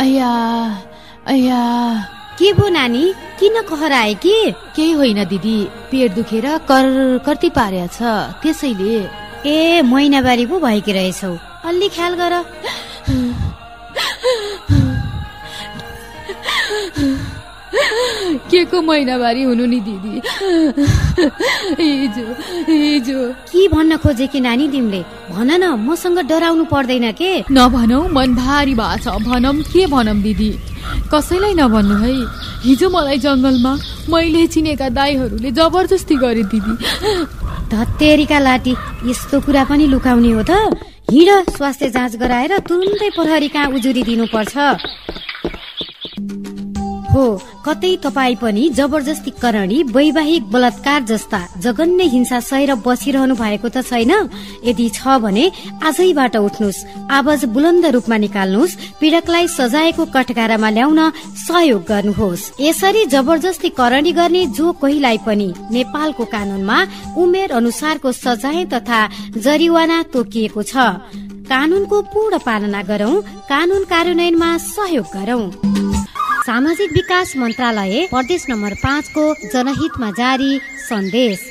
अया अया के भो नानी? किन कहराए कि? केही होइन दिदी पेट दुखेर कर कर्ती पारेछ त्यसैले। ए महिनाबारी पो भएकी रहेछौ। अलि ख्याल गर। के को महिनावारी हुनु नि दिदी? हिजो हिजो। के भन्न खोजे कि नानी तिमीले? भन न मसँग डराउनु पर्दैन के? नभनौ मन भारी भएको छ। भनौँ के भनौँ दिदी? कसैलाई नभन्नु है? हिजो मलाई जङ्गलमा मैले चिनेका दाईहरूले जबरजस्ती गरे दिदी। धत्तेरीका लाटी यस्तो कुरा पनि लुकाउने हो त। हिँड स्वास्थ्य जाँच गराएर तुरुन्तै प्रहरी कहाँ उजुरी दिनुपर्छ? हो। कतै तपाईँ पनि जबरजस्ती करणी वैवाहिक बलात्कार जस्ता जघन्य हिंसा सहेर बसिरहनु भएको त छैन। यदि छ भने आजैबाट उठ्नुहोस्। आवाज बुलन्द रूपमा निकाल्नुहोस्। पीड़कलाई सजायको कटघारामा ल्याउन सहयोग गर्नुहोस्। यसरी जबरजस्ती करणी गर्ने जो कोहीलाई पनि नेपालको कानूनमा उमेर अनुसारको सजाय तथा जरिवाना तोकिएको छ। कानूनको पूर्ण पालना गरौं। कानून कार्यान्वयनमा सहयोग गरौं। सामाजिक विकास मन्त्रालय प्रदेश नम्बर पाँचको जनहितमा जारी सन्देश।